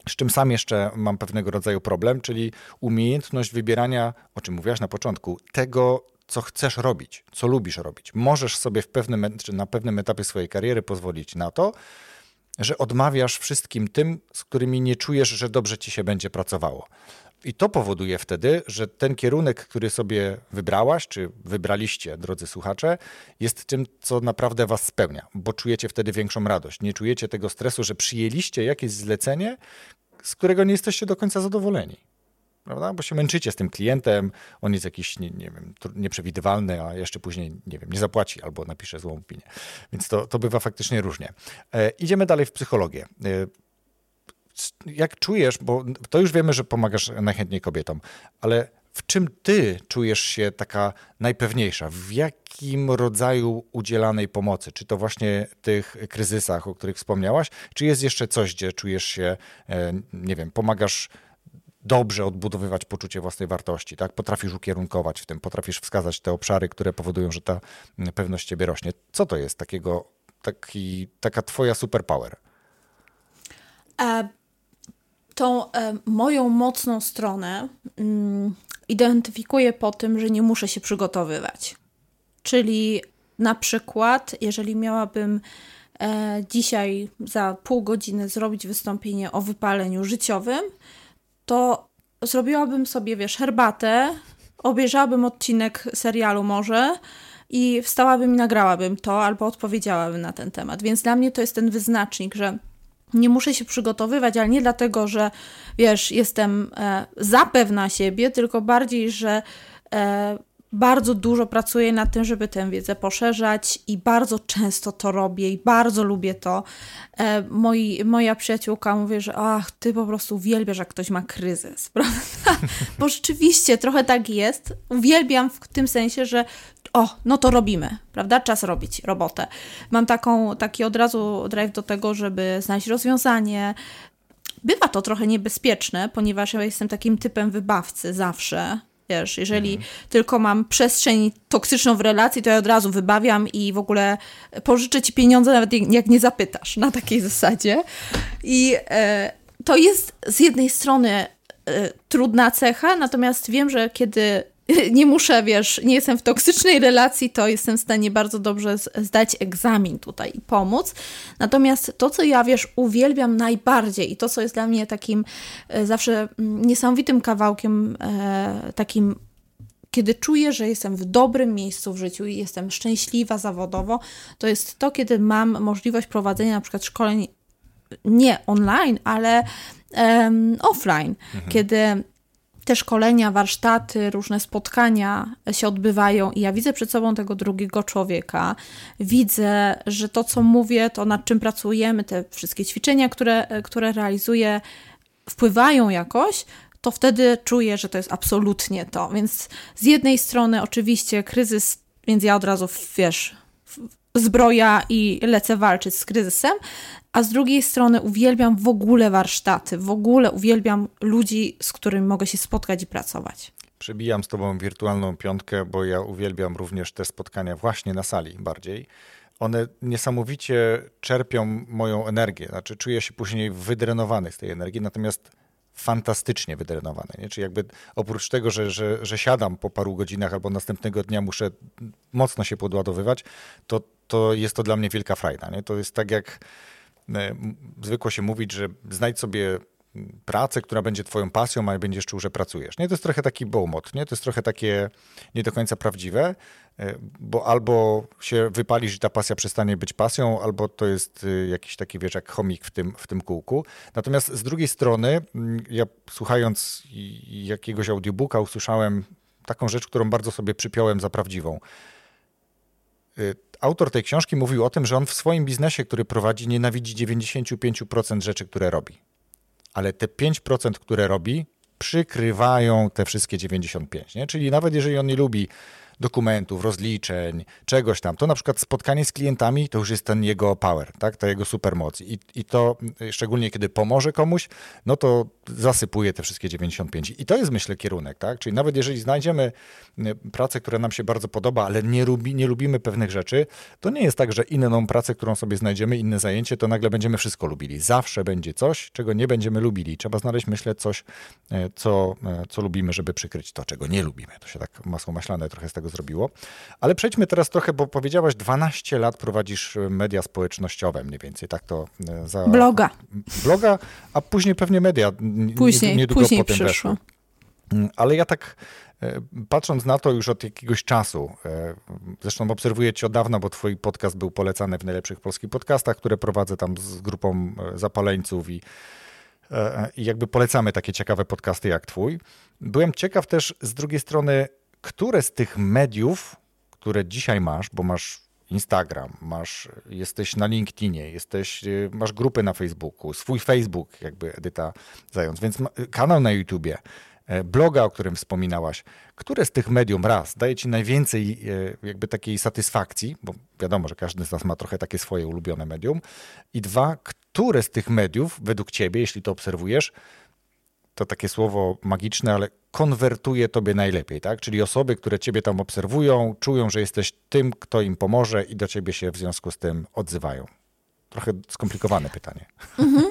z czym sam jeszcze mam pewnego rodzaju problem, czyli umiejętność wybierania, o czym mówiłaś na początku, tego, co chcesz robić, co lubisz robić. Możesz sobie w pewnym, czy na pewnym etapie swojej kariery pozwolić na to, że odmawiasz wszystkim tym, z którymi nie czujesz, że dobrze ci się będzie pracowało. I to powoduje wtedy, że ten kierunek, który sobie wybrałaś, czy wybraliście, drodzy słuchacze, jest tym, co naprawdę was spełnia, bo czujecie wtedy większą radość. Nie czujecie tego stresu, że przyjęliście jakieś zlecenie, z którego nie jesteście do końca zadowoleni. Prawda? Bo się męczycie z tym klientem, on jest jakiś, nie, nie wiem, nieprzewidywalny, a jeszcze później, nie wiem, nie zapłaci albo napisze złą opinię. Więc to, to bywa faktycznie różnie. E, idziemy dalej w psychologię. E, jak czujesz, bo to już wiemy, że pomagasz najchętniej kobietom, ale w czym ty czujesz się taka najpewniejsza? W jakim rodzaju udzielanej pomocy? Czy to właśnie tych kryzysach, o których wspomniałaś, czy jest jeszcze coś, gdzie czujesz się, e, nie wiem, pomagasz dobrze odbudowywać poczucie własnej wartości, tak? Potrafisz ukierunkować w tym, potrafisz wskazać te obszary, które powodują, że ta pewność ciebie rośnie. Co to jest takiego, taki, taka twoja superpower? Tą e, moją mocną stronę mm, identyfikuję po tym, że nie muszę się przygotowywać. Czyli na przykład, jeżeli miałabym e, dzisiaj za pół godziny zrobić wystąpienie o wypaleniu życiowym, to zrobiłabym sobie, wiesz, herbatę, obejrzałabym odcinek serialu może i wstałabym i nagrałabym to albo odpowiedziałabym na ten temat. Więc dla mnie to jest ten wyznacznik, że nie muszę się przygotowywać, ale nie dlatego, że wiesz, jestem e, zapewna siebie, tylko bardziej, że e, bardzo dużo pracuję nad tym, żeby tę wiedzę poszerzać i bardzo często to robię i bardzo lubię to. E, moi, moja przyjaciółka mówi, że ach, ty po prostu uwielbiasz, jak ktoś ma kryzys, prawda? Bo rzeczywiście trochę tak jest. Uwielbiam w tym sensie, że o, no to robimy, prawda? Czas robić robotę. Mam taką, taki od razu drive do tego, żeby znaleźć rozwiązanie. Bywa to trochę niebezpieczne, ponieważ ja jestem takim typem wybawcy zawsze. Wiesz, jeżeli mhm. tylko mam przestrzeń toksyczną w relacji, to ja od razu wybawiam i w ogóle pożyczę ci pieniądze, nawet jak nie zapytasz, na takiej zasadzie. I e, to jest z jednej strony e, trudna cecha, natomiast wiem, że kiedy nie muszę, wiesz, nie jestem w toksycznej relacji, to jestem w stanie bardzo dobrze zdać egzamin tutaj i pomóc. Natomiast to, co ja, wiesz, uwielbiam najbardziej i to, co jest dla mnie takim e, zawsze mm, niesamowitym kawałkiem, e, takim kiedy czuję, że jestem w dobrym miejscu w życiu i jestem szczęśliwa zawodowo, to jest to, kiedy mam możliwość prowadzenia na przykład szkoleń nie online, ale um, offline, mhm. kiedy te szkolenia, warsztaty, różne spotkania się odbywają i ja widzę przed sobą tego drugiego człowieka, widzę, że to, co mówię, to nad czym pracujemy, te wszystkie ćwiczenia, które, które realizuję, wpływają jakoś, to wtedy czuję, że to jest absolutnie to. Więc z jednej strony oczywiście kryzys, więc ja od razu, wiesz, zbroja i lecę walczyć z kryzysem, a z drugiej strony uwielbiam w ogóle warsztaty, w ogóle uwielbiam ludzi, z którymi mogę się spotkać i pracować. Przebijam z Tobą wirtualną piątkę, bo ja uwielbiam również te spotkania właśnie na sali bardziej. One niesamowicie czerpią moją energię, znaczy czuję się później wydrenowany z tej energii, natomiast fantastycznie wydrenowany. Nie? Czyli jakby oprócz tego, że, że, że siadam po paru godzinach albo następnego dnia muszę mocno się podładowywać, to, to jest to dla mnie wielka frajda. Nie? To jest tak jak zwykło się mówić, że znajdź sobie pracę, która będzie twoją pasją, a będziesz czuł, że pracujesz. Nie, to jest trochę taki bołmot, nie? To jest trochę takie nie do końca prawdziwe, e, bo albo się wypalisz i ta pasja przestanie być pasją, albo to jest e, jakiś taki, wiesz, jak chomik w tym, w tym kółku. Natomiast z drugiej strony, ja słuchając jakiegoś audiobooka usłyszałem taką rzecz, którą bardzo sobie przypiąłem za prawdziwą autor tej książki mówił o tym, że on w swoim biznesie, który prowadzi, nienawidzi 95% rzeczy, które robi. Ale te 5%, które robi, przykrywają te wszystkie 95%. Nie? Czyli nawet jeżeli on nie lubi dokumentów, rozliczeń, czegoś tam, to na przykład spotkanie z klientami to już jest ten jego power, tak? ta jego supermoc. I, I to szczególnie kiedy pomoże komuś, no to zasypuje te wszystkie 95. I to jest myślę kierunek, tak? Czyli nawet jeżeli znajdziemy pracę, która nam się bardzo podoba, ale nie, lubi, nie lubimy pewnych rzeczy, to nie jest tak, że inną pracę, którą sobie znajdziemy, inne zajęcie, to nagle będziemy wszystko lubili. Zawsze będzie coś, czego nie będziemy lubili. Trzeba znaleźć, myślę, coś, e, co, e, co lubimy, żeby przykryć to, czego nie lubimy. To się tak masło maślane trochę z tego zrobiło. Ale przejdźmy teraz trochę, bo powiedziałaś, 12 lat prowadzisz media społecznościowe mniej więcej, tak to e, za... Bloga. Bloga, a później pewnie media. Później, niedługo później potem przyszło. Mm, ale ja tak E, patrząc na to już od jakiegoś czasu, zresztą obserwuję cię od dawna, bo twój podcast był polecany w najlepszych polskich podcastach, które prowadzę tam z grupą zapaleńców i, i jakby polecamy takie ciekawe podcasty jak twój. Byłem ciekaw też z drugiej strony, które z tych mediów, które dzisiaj masz, bo masz Instagram, masz, jesteś na LinkedInie, jesteś, masz grupy na Facebooku, swój Facebook, jakby Edyta Zając, więc kanał na YouTubie, E, bloga, o którym wspominałaś, które z tych medium raz daje ci najwięcej e, jakby takiej satysfakcji, bo wiadomo, że każdy z nas ma trochę takie swoje ulubione medium, i dwa, które z tych mediów według ciebie, jeśli to obserwujesz, to takie słowo magiczne, ale konwertuje tobie najlepiej, tak? Czyli osoby, które ciebie tam obserwują, czują, że jesteś tym, kto im pomoże i do ciebie się w związku z tym odzywają. Trochę skomplikowane pytanie. Mhm.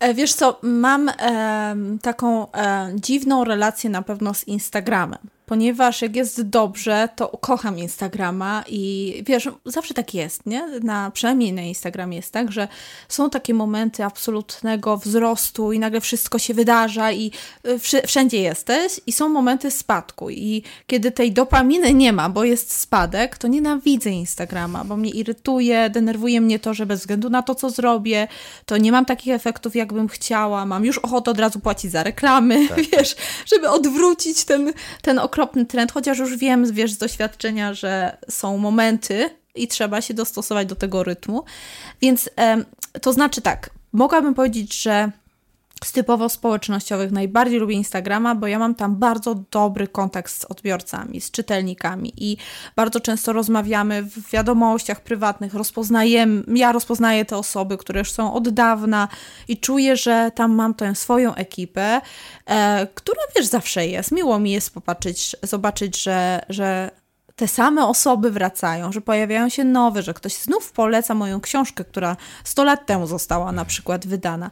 E, wiesz co, mam e, taką e, dziwną relację na pewno z Instagramem ponieważ jak jest dobrze, to kocham Instagrama i wiesz, zawsze tak jest, nie? Na, przynajmniej na Instagramie jest tak, że są takie momenty absolutnego wzrostu i nagle wszystko się wydarza i y, wszędzie jesteś i są momenty spadku i kiedy tej dopaminy nie ma, bo jest spadek, to nienawidzę Instagrama, bo mnie irytuje, denerwuje mnie to, że bez względu na to, co zrobię, to nie mam takich efektów, jakbym chciała, mam już ochotę od razu płacić za reklamy, tak. wiesz, żeby odwrócić ten, ten okres okropny trend, chociaż już wiem, wiesz, z doświadczenia, że są momenty i trzeba się dostosować do tego rytmu. Więc to znaczy tak, mogłabym powiedzieć, że z typowo społecznościowych najbardziej lubię Instagrama, bo ja mam tam bardzo dobry kontakt z odbiorcami, z czytelnikami i bardzo często rozmawiamy w wiadomościach prywatnych, rozpoznajemy, ja rozpoznaję te osoby, które już są od dawna i czuję, że tam mam tę swoją ekipę, e, która wiesz, zawsze jest. Miło mi jest popatrzeć, zobaczyć, że, że te same osoby wracają, że pojawiają się nowe, że ktoś znów poleca moją książkę, która 100 lat temu została na przykład wydana.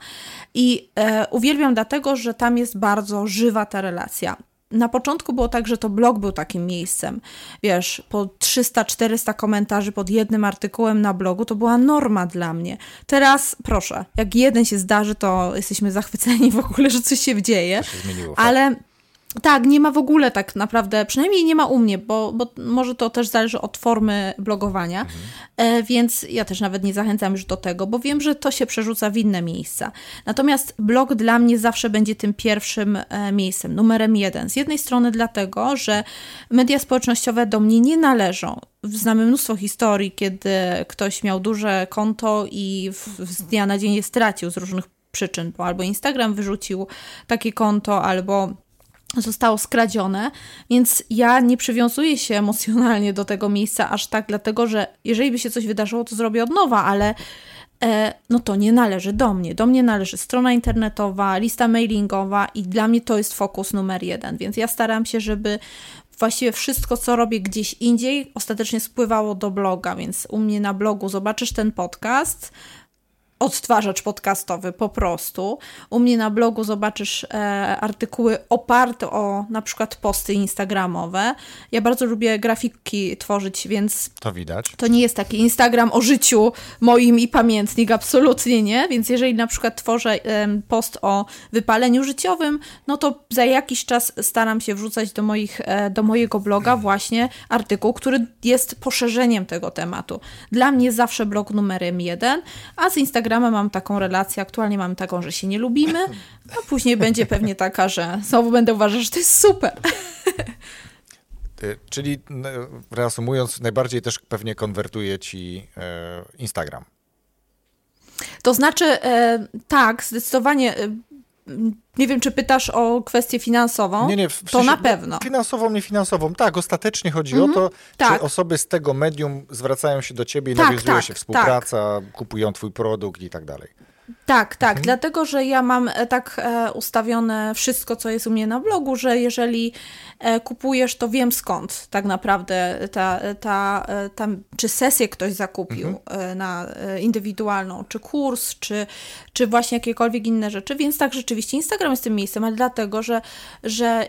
I e, uwielbiam dlatego, że tam jest bardzo żywa ta relacja. Na początku było tak, że to blog był takim miejscem. Wiesz, po 300-400 komentarzy pod jednym artykułem na blogu to była norma dla mnie. Teraz, proszę, jak jeden się zdarzy, to jesteśmy zachwyceni w ogóle, że coś się dzieje. Się zmieniło, ale tak, nie ma w ogóle tak naprawdę, przynajmniej nie ma u mnie, bo, bo może to też zależy od formy blogowania, mhm. więc ja też nawet nie zachęcam już do tego, bo wiem, że to się przerzuca w inne miejsca. Natomiast blog dla mnie zawsze będzie tym pierwszym e, miejscem, numerem jeden. Z jednej strony dlatego, że media społecznościowe do mnie nie należą. Znamy mnóstwo historii, kiedy ktoś miał duże konto i w, z dnia na dzień je stracił z różnych przyczyn, bo albo Instagram wyrzucił takie konto, albo zostało skradzione, więc ja nie przywiązuję się emocjonalnie do tego miejsca aż tak, dlatego że jeżeli by się coś wydarzyło, to zrobię od nowa, ale e, no to nie należy do mnie. Do mnie należy strona internetowa, lista mailingowa i dla mnie to jest fokus numer jeden, więc ja staram się, żeby właściwie wszystko, co robię gdzieś indziej, ostatecznie spływało do bloga, więc u mnie na blogu zobaczysz ten podcast, odtwarzacz podcastowy po prostu. U mnie na blogu zobaczysz e, artykuły oparte o na przykład posty instagramowe. Ja bardzo lubię grafiki tworzyć, więc to widać. To nie jest taki Instagram o życiu moim i pamiętnik, absolutnie nie. Więc jeżeli na przykład tworzę e, post o wypaleniu życiowym, no to za jakiś czas staram się wrzucać do, moich, e, do mojego bloga właśnie artykuł, który jest poszerzeniem tego tematu. Dla mnie zawsze blog numerem jeden, a z Instagram Instagrama mam taką relację, aktualnie mam taką, że się nie lubimy, a później będzie pewnie taka, że znowu będę uważać, że to jest super. Y, czyli reasumując, najbardziej też pewnie konwertuje ci e, Instagram. To znaczy, e, tak, zdecydowanie. Nie wiem, czy pytasz o kwestię finansową. Nie, nie, w to sensie, na no, pewno. Finansową, nie finansową. Tak, ostatecznie chodzi Mhm, o to, tak. czy osoby z tego medium zwracają się do ciebie i Tak, nawiązuje tak, się współpraca, kupują twój produkt i tak dalej. Tak, tak, Mhm. dlatego że ja mam e, tak e, ustawione wszystko, co jest u mnie na blogu, że jeżeli e, kupujesz, to wiem skąd tak naprawdę ta, ta, czy sesję ktoś zakupił Mhm. na indywidualną, czy kurs, czy, czy właśnie jakiekolwiek inne rzeczy, więc tak rzeczywiście Instagram jest tym miejscem, ale dlatego, że, że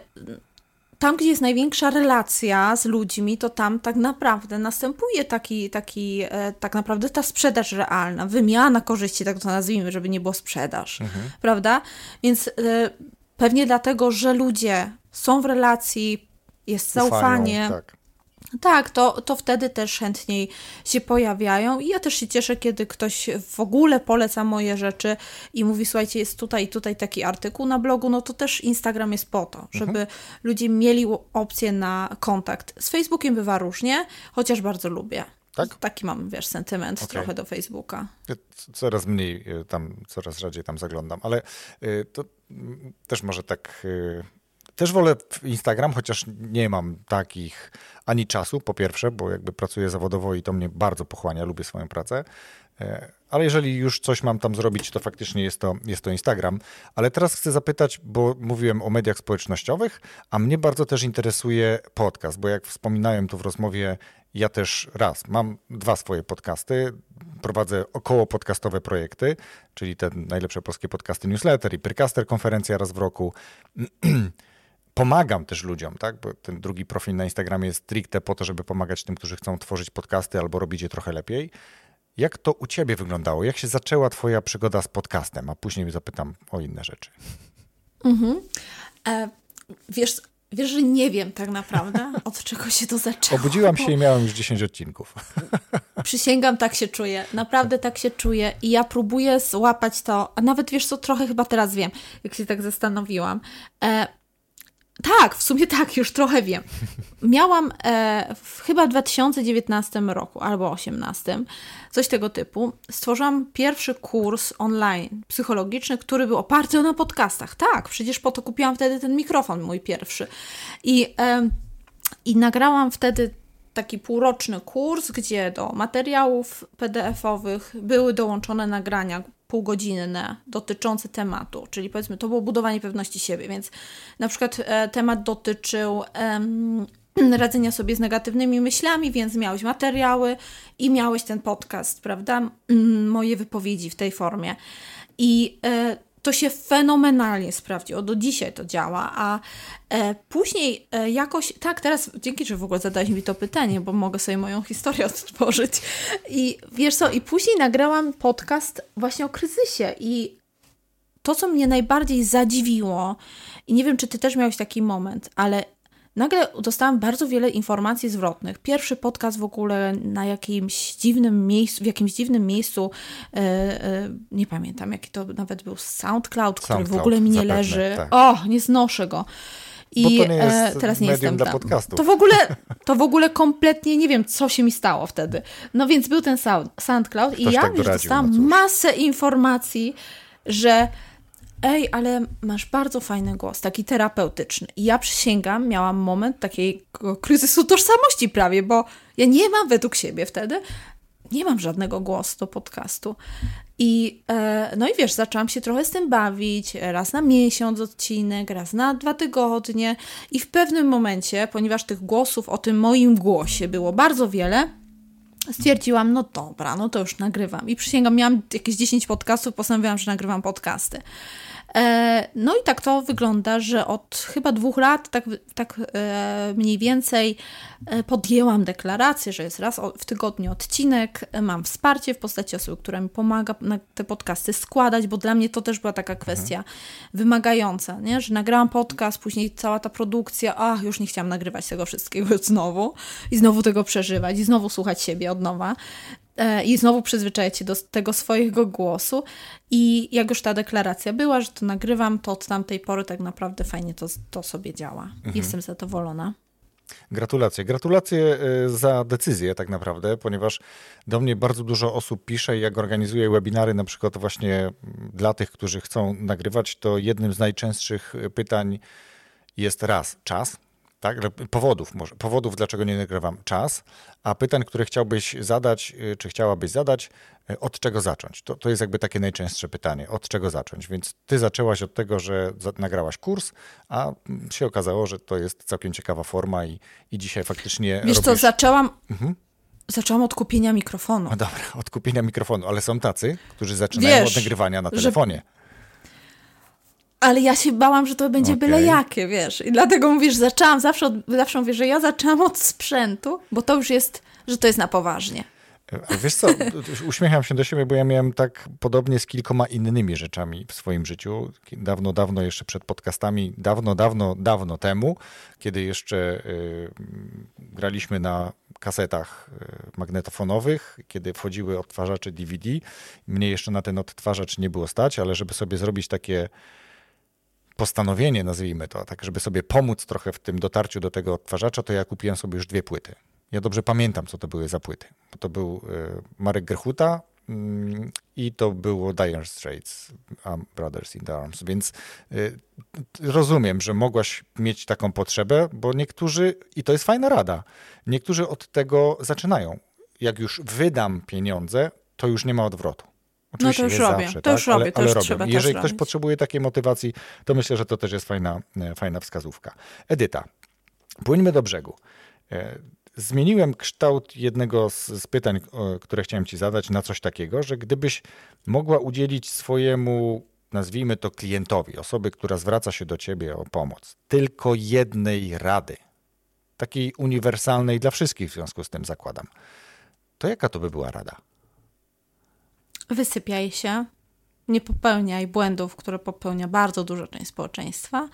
tam, gdzie jest największa relacja z ludźmi, to tam tak naprawdę następuje taki, taki e, tak naprawdę ta sprzedaż realna, wymiana korzyści, tak to nazwijmy, żeby nie było sprzedaż, prawda? Więc e, pewnie dlatego, że ludzie są w relacji, jest zaufanie, Ufają, tak. Tak, to, to wtedy też chętniej się pojawiają i ja też się cieszę, kiedy ktoś w ogóle poleca moje rzeczy i mówi, słuchajcie, jest tutaj, tutaj taki artykuł na blogu, no to też Instagram jest po to, żeby ludzie mieli opcję na kontakt. Z Facebookiem bywa różnie, chociaż bardzo lubię. Tak? Taki mam, wiesz, sentyment Okej. trochę do Facebooka. Ja Coraz mniej y, tam, coraz rzadziej tam zaglądam, ale y, to też może tak. Też wolę Instagram, chociaż nie mam takich ani czasu, po pierwsze, bo jakby pracuję zawodowo i to mnie bardzo pochłania, lubię swoją pracę. E, Ale jeżeli już coś mam tam zrobić, to faktycznie jest to, jest to Instagram. Ale teraz chcę zapytać, bo mówiłem o mediach społecznościowych, a mnie bardzo też interesuje podcast, bo jak wspominałem tu w rozmowie, ja też raz mam dwa swoje podcasty, prowadzę około podcastowe projekty, czyli te najlepsze polskie podcasty newsletter i Pyrcaster konferencja raz w roku. Pomagam też ludziom, tak? Bo ten drugi profil na Instagramie jest stricte po to, żeby pomagać tym, którzy chcą tworzyć podcasty albo robić je trochę lepiej. Jak to u ciebie wyglądało? Jak się zaczęła twoja przygoda z podcastem? A później zapytam o inne rzeczy. E, wiesz, wiesz, że nie wiem tak naprawdę, od czego się to zaczęło. Obudziłam bo- się i miałem już 10 odcinków. Przysięgam, tak się czuję. Naprawdę tak się czuję i ja próbuję złapać to, a nawet wiesz co, trochę chyba teraz wiem, jak się tak zastanowiłam. E, tak, w sumie tak, już trochę wiem. Miałam e, w, chyba w 2019 roku albo 2018, coś tego typu, stworzyłam pierwszy kurs online psychologiczny, który był oparty na podcastach. Tak, przecież po to kupiłam wtedy ten mikrofon, mój pierwszy. I em, i nagrałam wtedy taki półroczny kurs, gdzie do materiałów PDF-owych były dołączone nagrania półgodzinne dotyczące tematu, czyli powiedzmy to było budowanie pewności siebie, więc na przykład e, temat dotyczył radzenia sobie z negatywnymi myślami, więc miałeś materiały i miałeś ten podcast, prawda? Moje wypowiedzi w tej formie. I e, to się fenomenalnie sprawdziło. Do dzisiaj to działa, a e, później e, jakoś, tak, teraz dzięki, że w ogóle zadałeś mi to pytanie, bo mogę sobie moją historię odtworzyć. I wiesz co, i później nagrałam podcast właśnie o kryzysie i to, co mnie najbardziej zadziwiło, i nie wiem, czy ty też miałeś taki moment, ale nagle dostałam bardzo wiele informacji zwrotnych. Pierwszy podcast w ogóle na jakimś dziwnym miejscu, w jakimś dziwnym miejscu, e, e, nie pamiętam, jaki to nawet był SoundCloud, który w SoundCloud, ogóle mi nie zapewne, leży. tak. O, nie znoszę go. I Bo to nie jest e, teraz nie jestem dla podcastów. To w ogóle, to w ogóle kompletnie nie wiem, co się mi stało wtedy. No więc był ten Sound, SoundCloud i Ktoś ja tak już doradził, dostałam no masę informacji, że ej, ale masz bardzo fajny głos, taki terapeutyczny. I ja przysięgam, miałam moment takiego kryzysu tożsamości prawie, bo ja nie mam według siebie wtedy, nie mam żadnego głosu do podcastu. I e, no i wiesz, zaczęłam się trochę z tym bawić, raz na miesiąc odcinek, raz na dwa tygodnie i w pewnym momencie, ponieważ tych głosów o tym moim głosie było bardzo wiele, stwierdziłam, no dobra, no to już nagrywam. I przysięgam, miałam jakieś 10 podcastów, postanowiłam, że nagrywam podcasty. E, no i tak to wygląda, że od chyba dwóch lat, tak, tak e, mniej więcej, e, podjęłam deklarację, że jest raz w tygodniu odcinek. Mam wsparcie w postaci osoby, która mi pomaga na te podcasty składać, bo dla mnie to też była taka kwestia wymagająca, nie? że nagrałam podcast, później cała ta produkcja, ach, już nie chciałam nagrywać tego wszystkiego znowu i znowu tego przeżywać i znowu słuchać siebie od nowa i znowu przyzwyczaić się do tego swojego głosu. I jak już ta deklaracja była, że to nagrywam, to od tamtej pory tak naprawdę fajnie to, to sobie działa. Jestem zadowolona. Gratulacje. Gratulacje y, za decyzję tak naprawdę, ponieważ do mnie bardzo dużo osób pisze jak organizuję webinary na przykład właśnie dla tych, którzy chcą nagrywać, to jednym z najczęstszych pytań jest raz czas, tak? Powodów, może, powodów, dlaczego nie nagrywam czas, a pytań, które chciałbyś zadać, y, czy chciałabyś zadać, y, od czego zacząć? To, to jest jakby takie najczęstsze pytanie, od czego zacząć? Więc ty zaczęłaś od tego, że nagrałaś kurs, a się okazało, że to jest całkiem ciekawa forma i, i dzisiaj faktycznie. Wiesz robisz... co, zaczęłam. Mhm. Zaczęłam od kupienia mikrofonu. No dobra, od kupienia mikrofonu, ale są tacy, którzy zaczynają Wiesz, od nagrywania na telefonie. Że ale ja się bałam, że to będzie okay. byle jakie, wiesz. I dlatego mówisz, zaczęłam, zawsze, od, zawsze mówię, że ja zaczęłam od sprzętu, bo to już jest, że to jest na poważnie. A wiesz co, uśmiecham się do siebie, bo ja miałem tak podobnie z kilkoma innymi rzeczami w swoim życiu. Dawno, dawno jeszcze przed podcastami, dawno, dawno, dawno temu, kiedy jeszcze y, graliśmy na kasetach y, magnetofonowych, kiedy wchodziły odtwarzacze DVD. Mnie jeszcze na ten odtwarzacz nie było stać, ale żeby sobie zrobić takie postanowienie, nazwijmy to, tak żeby sobie pomóc trochę w tym dotarciu do tego odtwarzacza, to ja kupiłem sobie już dwie płyty. Ja dobrze pamiętam, co to były za płyty. To był e, Marek Gerchuta mm, i to było Dire Straits, Brothers in the Arms. Więc e, rozumiem, że mogłaś mieć taką potrzebę, bo niektórzy, i to jest fajna rada, niektórzy od tego zaczynają. Jak już wydam pieniądze, to już nie ma odwrotu. Oczywiście no to już robię, zawsze, to tak? już robię, ale, to ale już robię. trzeba Jeżeli ktoś robić. potrzebuje takiej motywacji, to myślę, że to też jest fajna, e, fajna wskazówka. Edyta, płyńmy do brzegu. E, zmieniłem kształt jednego z, z pytań, które chciałem Ci zadać, na coś takiego, że gdybyś mogła udzielić swojemu, nazwijmy to klientowi, osoby, która zwraca się do Ciebie o pomoc, tylko jednej rady, takiej uniwersalnej dla wszystkich w związku z tym zakładam, to jaka to by była rada? Wysypiaj się, nie popełniaj błędów, które popełnia bardzo duża część społeczeństwa,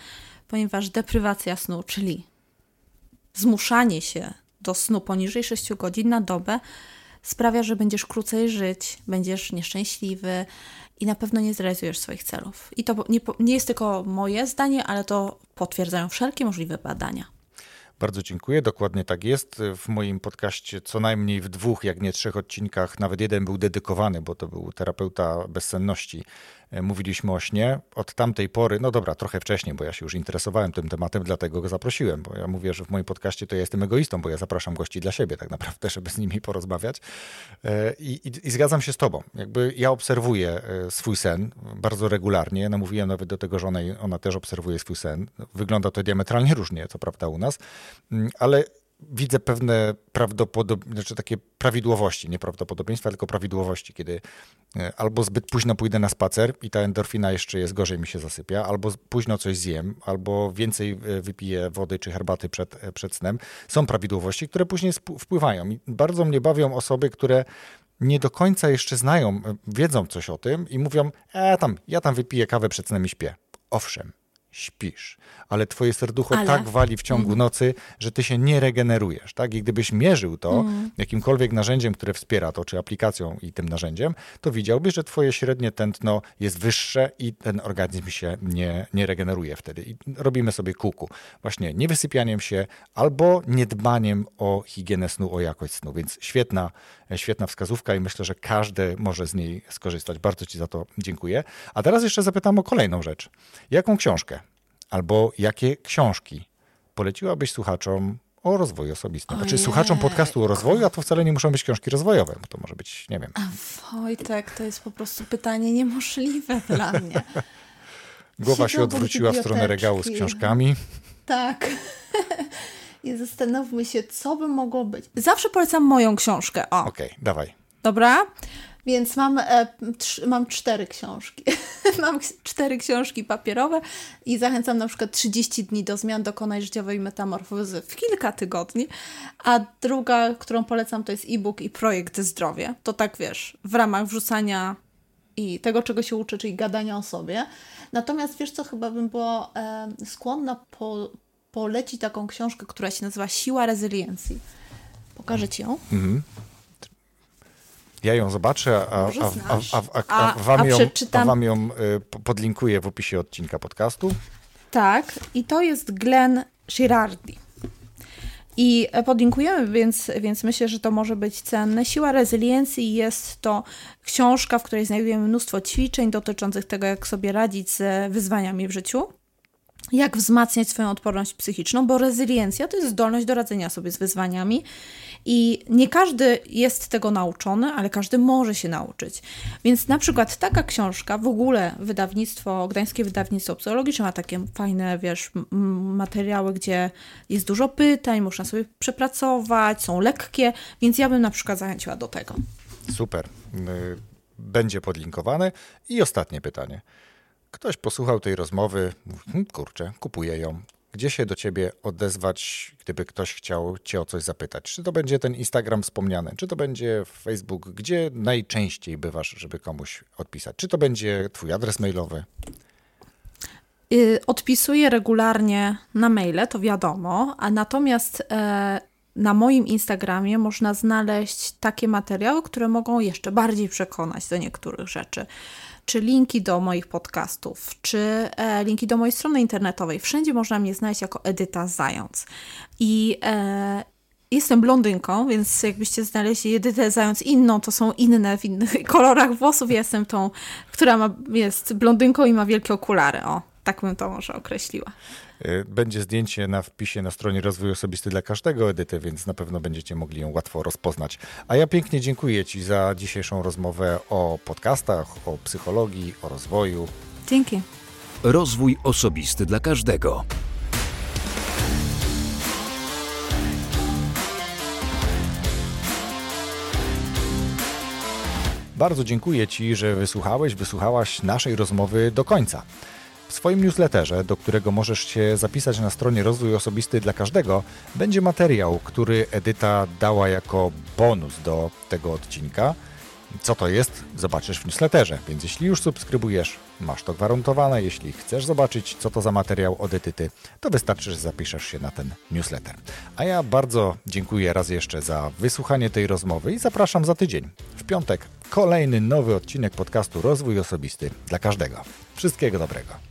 ponieważ deprywacja snu, czyli zmuszanie się do snu poniżej 6 godzin na dobę, sprawia, że będziesz krócej żyć, będziesz nieszczęśliwy i na pewno nie zrealizujesz swoich celów. I to nie, nie jest tylko moje zdanie, ale to potwierdzają wszelkie możliwe badania. Bardzo dziękuję. Dokładnie tak jest. W moim podcaście co najmniej w dwóch, jak nie trzech odcinkach, nawet jeden był dedykowany, bo to był terapeuta bezsenności mówiliśmy o śnie. Od tamtej pory, no dobra, trochę wcześniej, bo ja się już interesowałem tym tematem, dlatego go zaprosiłem, bo ja mówię, że w moim podcaście to ja jestem egoistą, bo ja zapraszam gości dla siebie tak naprawdę, żeby z nimi porozmawiać. E, I, i, i zgadzam się z tobą. Jakby ja obserwuję e, swój sen bardzo regularnie. Namówiłem nawet do tego, że ona, ona też obserwuje swój sen. Wygląda to diametralnie różnie, co prawda u nas, mm, ale widzę pewne prawdopodobieństwa, znaczy takie prawidłowości, nie prawdopodobieństwa, tylko prawidłowości, kiedy e, albo zbyt późno pójdę na spacer i ta endorfina jeszcze jest gorzej mi się zasypia, albo późno coś zjem, albo więcej e, wypiję wody czy herbaty przed, e, przed snem. Są prawidłowości, które później wpływają. I bardzo mnie bawią osoby, które nie do końca jeszcze znają, wiedzą coś o tym i mówią, e, tam, ja tam wypiję kawę przed snem i śpię. Owszem, śpisz, ale twoje serducho ale... tak wali w ciągu mm. nocy, że ty się nie regenerujesz, tak? I gdybyś mierzył to mm. jakimkolwiek narzędziem, które wspiera to, czy aplikacją i tym narzędziem, to widziałbyś, że twoje średnie tętno jest wyższe i ten organizm się nie, nie regeneruje wtedy. I robimy sobie kuku. Właśnie niewysypianiem się albo niedbaniem o higienę snu, o jakość snu, więc świetna, świetna wskazówka i myślę, że każdy może z niej skorzystać. Bardzo ci za to dziękuję. A teraz jeszcze zapytam o kolejną rzecz. Jaką książkę albo jakie książki poleciłabyś słuchaczom o rozwoju osobistym? Znaczy słuchaczom podcastu o rozwoju, a to wcale nie muszą być książki rozwojowe, bo to może być, nie wiem. A Wojtek, to jest po prostu pytanie niemożliwe dla mnie. Głowa się odwróciła w stronę regału z książkami. Tak. I zastanówmy się, co by mogło być. Zawsze polecam moją książkę. Okej, okay, dawaj. Dobra? Więc mam, e, mam cztery książki. mam cztery książki papierowe i zachęcam na przykład 30 dni do zmian dokonaj życiowej metamorfozy w kilka tygodni. A druga, którą polecam, to jest e-book i projekt zdrowie. To tak wiesz, w ramach wrzucania i tego, czego się uczy, czyli gadania o sobie. Natomiast wiesz co, chyba bym była e, skłonna po, polecić taką książkę, która się nazywa Siła rezyliencji. Pokażę Ci ją. Mhm. Ja ją zobaczę, a, a, a, a, wam, ją, a wam ją y, podlinkuję w opisie odcinka podcastu. Tak, i to jest Glenn Girardi. I podlinkujemy, więc, więc myślę, że to może być cenne. Siła rezyliencji jest to książka, w której znajdujemy mnóstwo ćwiczeń dotyczących tego, jak sobie radzić z wyzwaniami w życiu jak wzmacniać swoją odporność psychiczną, bo rezyliencja to jest zdolność do radzenia sobie z wyzwaniami i nie każdy jest tego nauczony, ale każdy może się nauczyć. Więc na przykład taka książka, w ogóle wydawnictwo, Gdańskie Wydawnictwo Psychologiczne ma takie fajne, wiesz, materiały, gdzie jest dużo pytań, można sobie przepracować, są lekkie, więc ja bym na przykład zachęciła do tego. Super. Y, będzie podlinkowane. I ostatnie pytanie. Ktoś posłuchał tej rozmowy, hm, kurczę, kupuje ją. Gdzie się do ciebie odezwać, gdyby ktoś chciał cię o coś zapytać? Czy to będzie ten Instagram wspomniany, czy to będzie Facebook? Gdzie najczęściej bywasz, żeby komuś odpisać? Czy to będzie twój adres mailowy? Y, odpisuję regularnie na maile, to wiadomo, a natomiast e, na moim Instagramie można znaleźć takie materiały, które mogą jeszcze bardziej przekonać do niektórych rzeczy czy linki do moich podcastów, czy e, linki do mojej strony internetowej. Wszędzie można mnie znaleźć jako Edyta Zając. I e, jestem blondynką, więc jakbyście znaleźli Edytę Zając inną, to są inne w innych kolorach włosów. Jestem tą, która ma, jest blondynką i ma wielkie okulary. O, tak bym to może określiła. Y, będzie zdjęcie na wpisie na stronie Rozwój Osobisty dla każdego Edyty, więc na pewno będziecie mogli ją łatwo rozpoznać. A ja pięknie dziękuję Ci za dzisiejszą rozmowę o podcastach, o psychologii, o rozwoju. Dzięki. Rozwój Osobisty dla każdego. Bardzo dziękuję Ci, że wysłuchałeś, wysłuchałaś naszej rozmowy do końca. W swoim newsletterze, do którego możesz się zapisać na stronie Rozwój Osobisty dla każdego, będzie materiał, który Edyta dała jako bonus do tego odcinka. Co to jest, zobaczysz w newsletterze, więc jeśli już subskrybujesz, masz to gwarantowane. Jeśli chcesz zobaczyć, co to za materiał od Edyty, to wystarczy, że zapiszesz się na ten newsletter. A ja bardzo dziękuję raz jeszcze za wysłuchanie tej rozmowy i zapraszam za tydzień. W piątek kolejny nowy odcinek podcastu Rozwój Osobisty dla każdego. Wszystkiego dobrego.